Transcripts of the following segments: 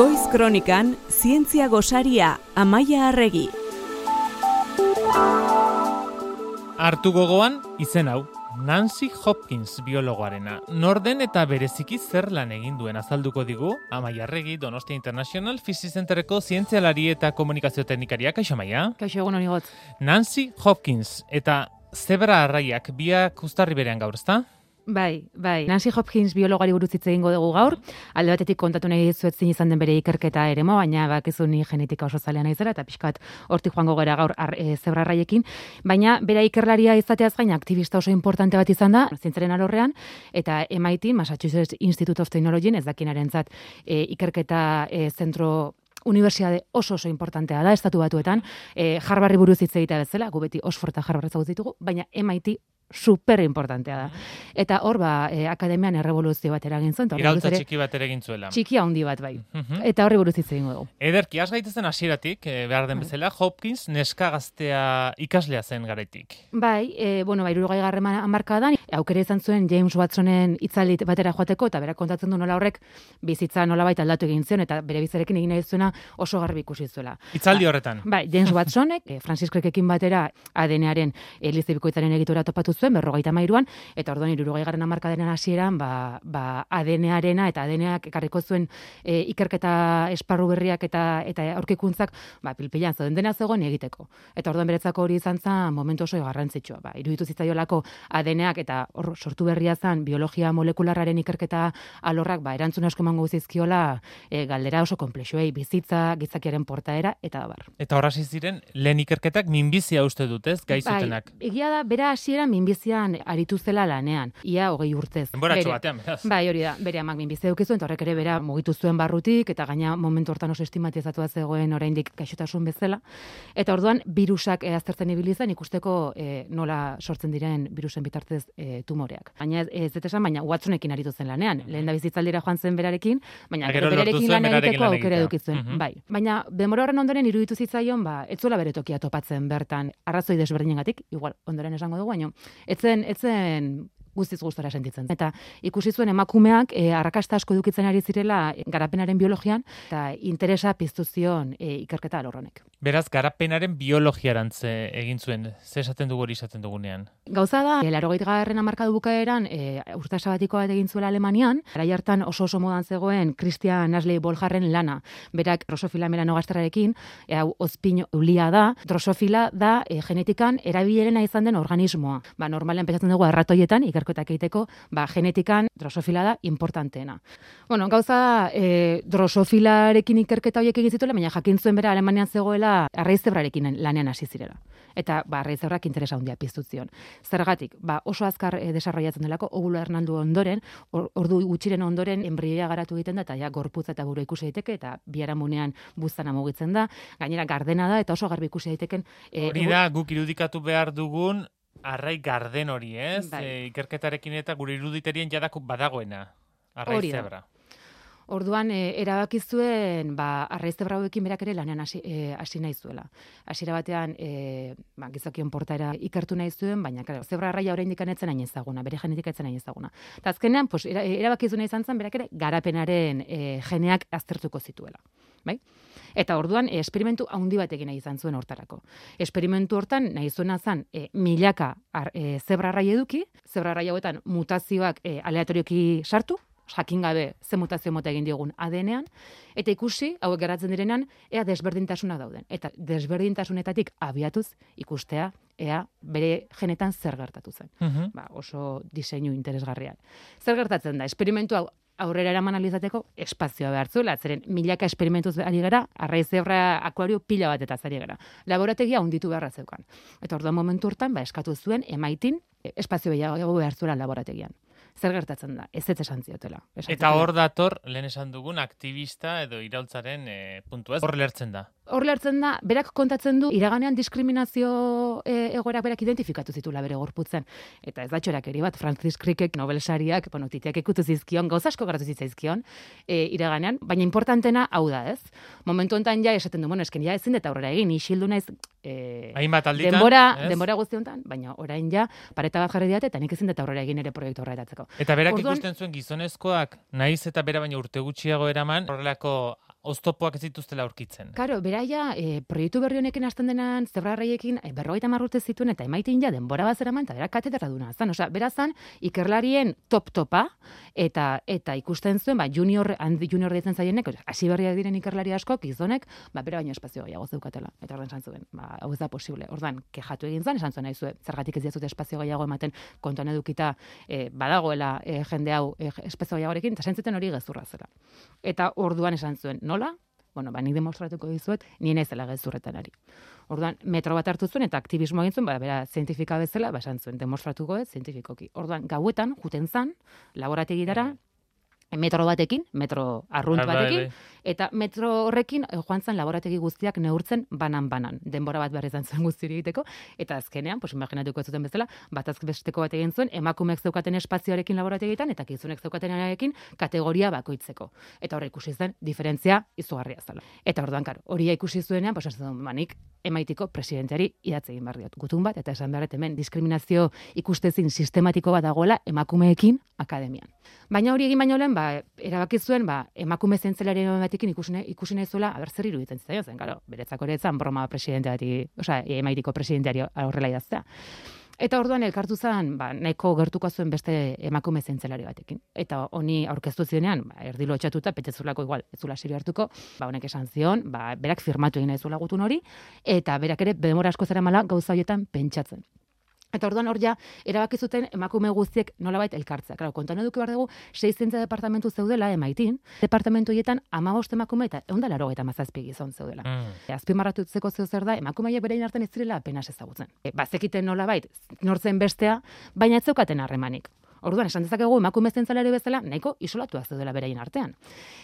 Goiz Kronikan Zientzia Gosaria Amaia Arregi. Artu gogoan izen hau, Nancy Hopkins biologoarena. Norden eta bereziki zer lan egin duen azalduko digu, Amaia Arregi, Donostia International Physics Centerreko zientzialari eta komunikazio teknikaria, kaixo Amaia? Kaixo egun honi Nancy Hopkins eta zebra arraiak biak ustarri berean gaur, ezta? Bai, bai. Nancy Hopkins biologari buruz hitz egingo dugu gaur. Alde batetik kontatu nahi dizuet zin izan den bere ikerketa ere mo, baina bakizu ni genetika oso zalea naizela eta pixkat hortik joango gara gaur ar, e, zebrarraiekin. Baina bera ikerlaria izateaz gain aktivista oso importante bat izan da, zintzaren alorrean, eta MIT, Massachusetts Institute of Technology, ez dakinaren zat, e, ikerketa e, zentro Universiade oso oso importantea da, estatu batuetan, e, Harvardi buruz hitz egitea bezala, gu beti Oxford eta Harvard ditugu, baina MIT super importantea da. Eta hor ba, e, akademian errevoluzio bat eragin zuen. Irautza txiki bat eragin zuela. Txiki handi bat bai. Mhm. Eta horri buruz hitz egingo dugu. Ederki, has gaitezen hasieratik, e, behar den bai. bezala, Hopkins neska gaztea ikaslea zen garaitik. Bai, e, bueno, bai, rugai garreman da, aukera izan zuen James Watsonen itzalit batera joateko, eta berak kontatzen du nola horrek bizitza nola baita aldatu egin zion, eta bere bizarekin egin nahi zuena oso garbi ikusi zuela. Itzaldi horretan. Bai, James Watsonek, e, Francis Creckekin batera ADN-aren Elizabikoitzaren egitura topatu zuen, berrogeita mairuan, eta orduan irurogai garen amarkadenen hasieran, ba, ba ADN-arena eta ADN-ak ekarriko zuen e, ikerketa esparru berriak eta eta aurkikuntzak, ba, pilpilan zauden dena zegoen egiteko. Eta orduan beretzako hori izan zen momentu oso garrantzitsua. Ba, iruditu zitzaiolako ADN-ak eta hor sortu berria zen biologia molekularraren ikerketa alorrak, ba, erantzun asko mango zizkiola e, galdera oso komplexuei, bizitza, gizakiaren portaera, eta bar. Eta horra ziren, lehen ikerketak minbizia uste dutez, gaizutenak. Bai, egia da, bera hasiera minbizia aritu zela lanean, ia hogei urtez. Enboratxo batean, Bai, hori da, bere amak minbize dukizu, eta horrek ere bera mugitu zuen barrutik, eta gaina momentu hortan oso estimatizatua zegoen oraindik kaixotasun bezala. Eta orduan, virusak e, aztertzen ibilizan ikusteko e, nola sortzen diren virusen bitartez e, tumoreak. Baina ez dut esan, baina Watsonekin aritu zen lanean. Lehen da bizitzaldira joan zen berarekin, baina gero berarekin lan egiteko aukera edukitzen. Mm Bai. Baina, denbora horren ondoren iruditu zitzaion, ba, etzuela bere tokia topatzen bertan, arrazoi desberdinengatik, igual, ondoren esango dugu, baina, etzen, etzen guztiz gustora sentitzen. Eta ikusi zuen emakumeak e, arrakasta asko edukitzen ari zirela garapenaren biologian eta interesa piztu zion e, ikerketa alorronek. Beraz, garapenaren biologiarantz egin zuen, ze esaten dugu hori esaten dugunean? Gauza da, e, laro garren amarkadu bukaeran e, urta sabatiko bat egin zuela Alemanian, gara hartan oso oso modan zegoen Christian Asley Boljarren lana, berak drosofila melanogastrarekin, e, hau ozpin ulia da, drosofila da e, genetikan erabilerena izan den organismoa. Ba, normalen pezatzen dugu erratoietan, ikerketak egiteko, ba, genetikan drosofila da importanteena. Bueno, gauza e, drosofilarekin ikerketa horiek egin zituela, baina jakin zuen bera Alemanian zegoela arraizebrarekin lanean hasi zirela. Eta ba, arraizebrak interesa handia piztu zion. Zergatik, ba, oso azkar e, desarrollatzen delako, ogulo hernandu ondoren, ordu gutxiren ondoren, enbrioia garatu egiten da, eta ja, gorputza eta buru ikusi daiteke, eta biharamunean buztana mugitzen da, gainera gardena da, eta oso garbi ikusi daiteken. E, hori da, guk irudikatu behar dugun, Arrai garden hori, ez? Bai. E, ikerketarekin eta gure iruditerien jadako badagoena. Arrai zebra. Orduan e, erabaki zuen ba arrai zebra hauekin berak ere lanean hasi e, hasi nahi zuela. Hasiera batean e, ba gizakion portaera ikertu nahi zuen, baina claro, zebra arraia oraindik anetzen hain ezaguna, bere genetika etzen hain ezaguna. Ta azkenean pues erabaki zuen izan zen berak ere garapenaren e, geneak aztertuko zituela. Bai? Eta orduan e, esperimentu handi bat egin izan zuen hortarako. Esperimentu hortan nahi zuena zen e, milaka ar, e, zebrarrai eduki, zebrarrai hauetan mutazioak e, aleatorioki sartu, jakin gabe ze mutazio mota egin diogun ADN-ean, eta ikusi, hauek geratzen direnean, ea desberdintasuna dauden. Eta desberdintasunetatik abiatuz ikustea, ea bere genetan zer gertatu zen. Mhm. ba, oso diseinu interesgarria. Zer gertatzen da, esperimentu hau aurrera eraman alizateko espazioa behar zuela, zeren milaka esperimentuz ari gara, arraiz zebra akuario pila bat eta zari gara. Laborategia hunditu beharra zeukan. Eta orduan momentu hortan, ba, eskatu zuen, emaitin, espazio behar zuela laborategian zer gertatzen da, ez ez esan ziotela. Eta hor dator, lehen esan dugun, aktivista edo iraultzaren e, puntu ez, hor lertzen da. Hor lertzen da, berak kontatzen du, iraganean diskriminazio e, egoerak berak identifikatu zitula bere gorputzen. Eta ez da txorak eri bat, Francis Crickek, Nobel sariak, bueno, titiak ekutu zizkion, gauzasko garatu zitzaizkion, e, iraganean, baina importantena hau da, ez? Momentu enten ja, esaten du, bueno, esken ja ezin eta aurrera egin, isildu naiz, e, alditan, denbora, denbora guztiontan, baina orain ja, pareta bat jarri diate, eta nik ezin eta aurrera egin ere proiektu horretatzeko. Eta berak ikusten zuen gizonezkoak, naiz eta bera baina urte gutxiago eraman, horrelako oztopoak ez dituztela aurkitzen. Karo, beraia, e, proiektu berri honekin hasten denan, zebrarraiekin, e, berrogeita marrute zituen, eta emaitin ja, denbora bat zeraman, eta bera katedra duna. Zan, osea, berazan, ikerlarien top-topa, eta eta ikusten zuen, ba, junior, handi junior ditzen zaienek, hasi berriak diren ikerlari asko, gizonek, ba, bera baino espazio gehiago zeukatela. Eta ordan esan zuen, ba, hau ez da posible. Ordan, kejatu egin zan, esan zuen nahi zergatik ez diazute espazio gehiago ematen, kontuan edukita, e, badagoela e, jende hau e, espazio gehiagorekin, eta sentzuten hori gezurra zela. Eta orduan esan zuen, nola? Bueno, ba, nik demostratuko dizuet, ni naizela gezurretan ari. Orduan, metro bat hartu zuen eta aktivismo egin zuen, ba, bera, zientifika bezala, ba, esan zuen, demostratuko ez, zientifikoki. Orduan, gauetan, juten zan, laborategitara, metro batekin, metro arrunt Bai, bai, batekin, bai. Eta metro horrekin eh, joan zen laborategi guztiak neurtzen banan-banan. Denbora bat behar izan zuen guztiri egiteko, eta azkenean, pues imaginatuko zuten bezala, bat besteko bat egin zuen, emakumeek zeukaten espazioarekin laborategietan, eta gizonek zeukatenarekin kategoria bakoitzeko. Eta horre ikusi zen, diferentzia izugarria zela. Eta orduan, karo, hori ikusi zuenean, pues duen, manik, emaitiko presidenteari idatze egin behar. Gutun bat, eta esan beharret hemen diskriminazio ikustezin sistematiko bat dagoela emakumeekin akademian. Baina hori egin baino lehen, ba, erabaki zuen, ba, emakume zentzelaren batekin ikusi, nahi- zuela, aber zer iruditzen zitzaion zen, karo, beretzako ere etzan broma presidente osea, emaitiko presidenteari horrela idaztea. Eta orduan elkartu zen, ba, nahiko gertuko zuen beste emakume zentzelari batekin. Eta honi aurkeztu zionean, ba, erdilo etxatuta, petzezulako igual, ez zula serio hartuko, ba, honek esan zion, ba, berak firmatu egin zuela gutun hori, eta berak ere demora asko zera mala gauza horietan pentsatzen. Eta orduan hor ja, erabaki zuten emakume guztiek nolabait elkartzea. Claro, kontuan eduki behar dugu, sei zientzia departamentu zeudela emaitin, departamentu horietan amabost emakume eta egun da laro eta mazazpi gizon zeudela. Mm. E, azpimarratutzeko zeu zer da, emakumeiak berein artean ez zirela apenas ezagutzen. E, bazekiten nolabait, nortzen bestea, baina ez zeukaten harremanik. Orduan, esan dezakegu emakume zentzalari bezala, nahiko isolatuak zeudela beraien artean.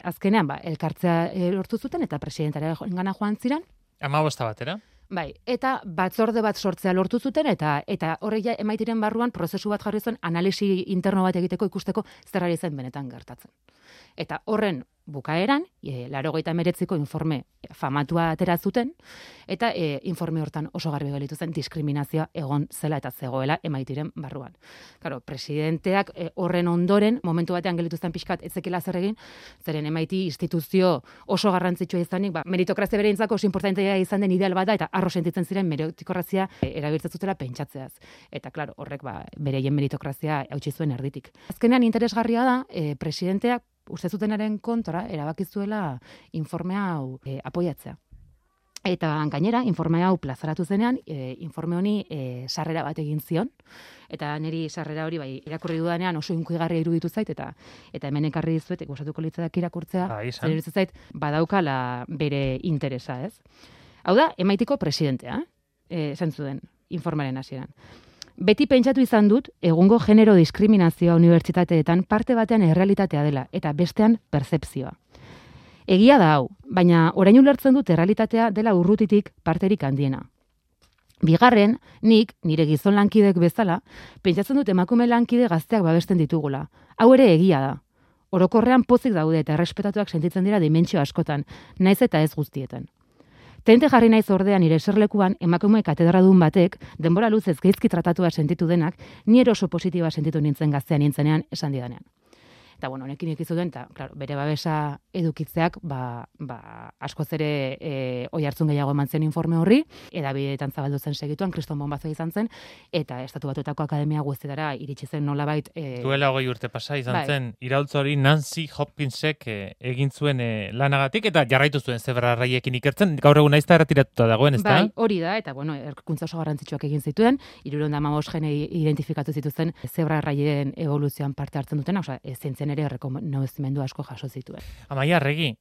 Azkenean, ba, elkartzea e, lortu zuten eta presidentaren gana joan ziren, Amabosta batera? Bai, eta batzorde bat sortzea lortu zuten eta eta horrek ja emaitiren barruan prozesu bat jarri zuen analisi interno bat egiteko ikusteko zer ari zen benetan gertatzen. Eta horren bukaeran, e, laro meretziko informe famatua atera zuten, eta e, informe hortan oso garbi gelitu zen diskriminazioa egon zela eta zegoela emaitiren barruan. Claro, presidenteak e, horren ondoren, momentu batean gelitu zen pixkat etzekela zer egin, zeren emaiti instituzio oso garrantzitsua izanik, ba, meritokrazia bereintzako oso importantea izan den ideal bada, eta arro sentitzen ziren meritokrazia e, erabiltzen zutela pentsatzeaz. Eta, claro, horrek ba, bereien meritokrazia hautsi zuen erditik. Azkenean interesgarria da, e, presidenteak uste zutenaren kontra erabaki zuela informe hau e, apoiatzea. Eta gainera, informe hau plazaratu zenean, e, informe honi e, sarrera bat egin zion, eta niri sarrera hori bai irakurri dudanean oso inkuigarria iruditu zait, eta eta hemen ekarri dizuet, gustatuko litzadak irakurtzea, zer iruditzen zait, badaukala bere interesa, ez? Hau da, emaitiko presidentea, eh, esan zuen, informaren hasieran. Beti pentsatu izan dut, egungo genero diskriminazioa unibertsitateetan parte batean errealitatea dela, eta bestean percepzioa. Egia da hau, baina orain ulertzen dut errealitatea dela urrutitik parterik handiena. Bigarren, nik, nire gizon lankidek bezala, pentsatzen dut emakume lankide gazteak babesten ditugula. Hau ere egia da. Orokorrean pozik daude eta errespetatuak sentitzen dira dimentsio askotan, naiz eta ez guztietan. Tente jarri naiz ordean nire eserlekuan emakume katedradun batek, denbora luzez geizki tratatua sentitu denak, ni eroso positiba sentitu nintzen gaztean nintzenean esan didanean. Eta bueno, honekin ikizuten, eta claro, bere babesa edukitzeak, ba, ba, askoz ere e, oi hartzun gehiago eman zen informe horri, edabideetan zabaldu zen segituan, kriston bombazo izan zen, eta estatu batuetako akademia guztietara iritsi zen nolabait... E, Duela hogei urte pasa izan bai. zen, iraultza hori Nancy Hopkinsek eh, egin zuen eh, lanagatik, eta jarraitu zuen zebrarraiekin ikertzen, gaur egun naizta erretiratuta dagoen, ez da? Bai, hori da, eta bueno, erkuntza oso garrantzitsuak egin zituen, iruron da identifikatu zituzen zebra raien evoluzioan parte hartzen duten, osea, zientzen ere rekonozimendu asko jaso zituen. Amaia, arregi,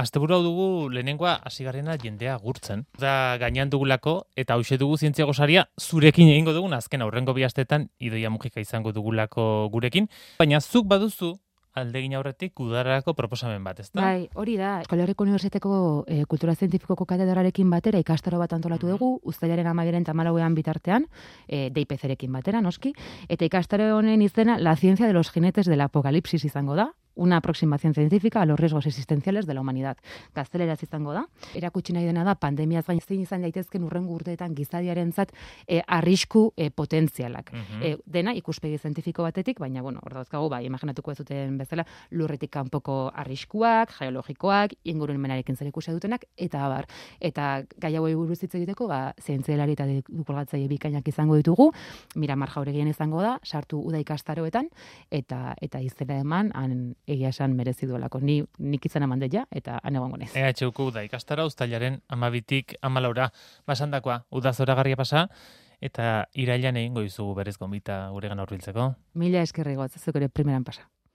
Asteburu hau dugu lehenengoa hasi garena jendea gurtzen. Da gainean dugulako eta hause dugu zientzia gosaria zurekin egingo dugun azken aurrengo bi astetan idoia mugika izango dugulako gurekin, baina zuk baduzu aldegin aurretik udararako proposamen bat, ezta? Bai, hori da. Euskal Herriko Unibertsitateko e, Kultura Zientifikoko katedrarekin batera ikastaro bat antolatu dugu, uztailaren amairen tamalauean bitartean, e, DIPZ-erekin batera, noski, eta ikastaro honen izena La ciencia de los jinetes del apocalipsis izango da, una aproximación científica a los riesgos existenciales de la humanidad. Gazteleraz izango da. Erakutsi nahi dena da, pandemiaz gain zein izan daitezken urrengo urteetan gizadiarentzat e, arrisku e, potentzialak. E, dena ikuspegi zientifiko batetik, baina, bueno, hor dauzkagu, bai, imaginatuko ez duten bezala, lurretik kanpoko arriskuak, geologikoak, ingurumenarekin zer ikusi dutenak, eta abar. Eta gai hauei buruz hitz egiteko, ba, zientzialari eta dukolgatzaile bikainak izango ditugu, Miramar jauregien izango da, sartu uda ikastaroetan, eta eta izena eman, han egia esan merezi duelako. Ni, nik izan eman deia, eta han egongo nez. EHUko uda ikastara, ustailaren amabitik amalaura. Basandakoa, uda zoragarria pasa, eta irailan egingo izugu berez gombita guregan aurbiltzeko. Mila eskerri gotzazuk ere primeran pasa.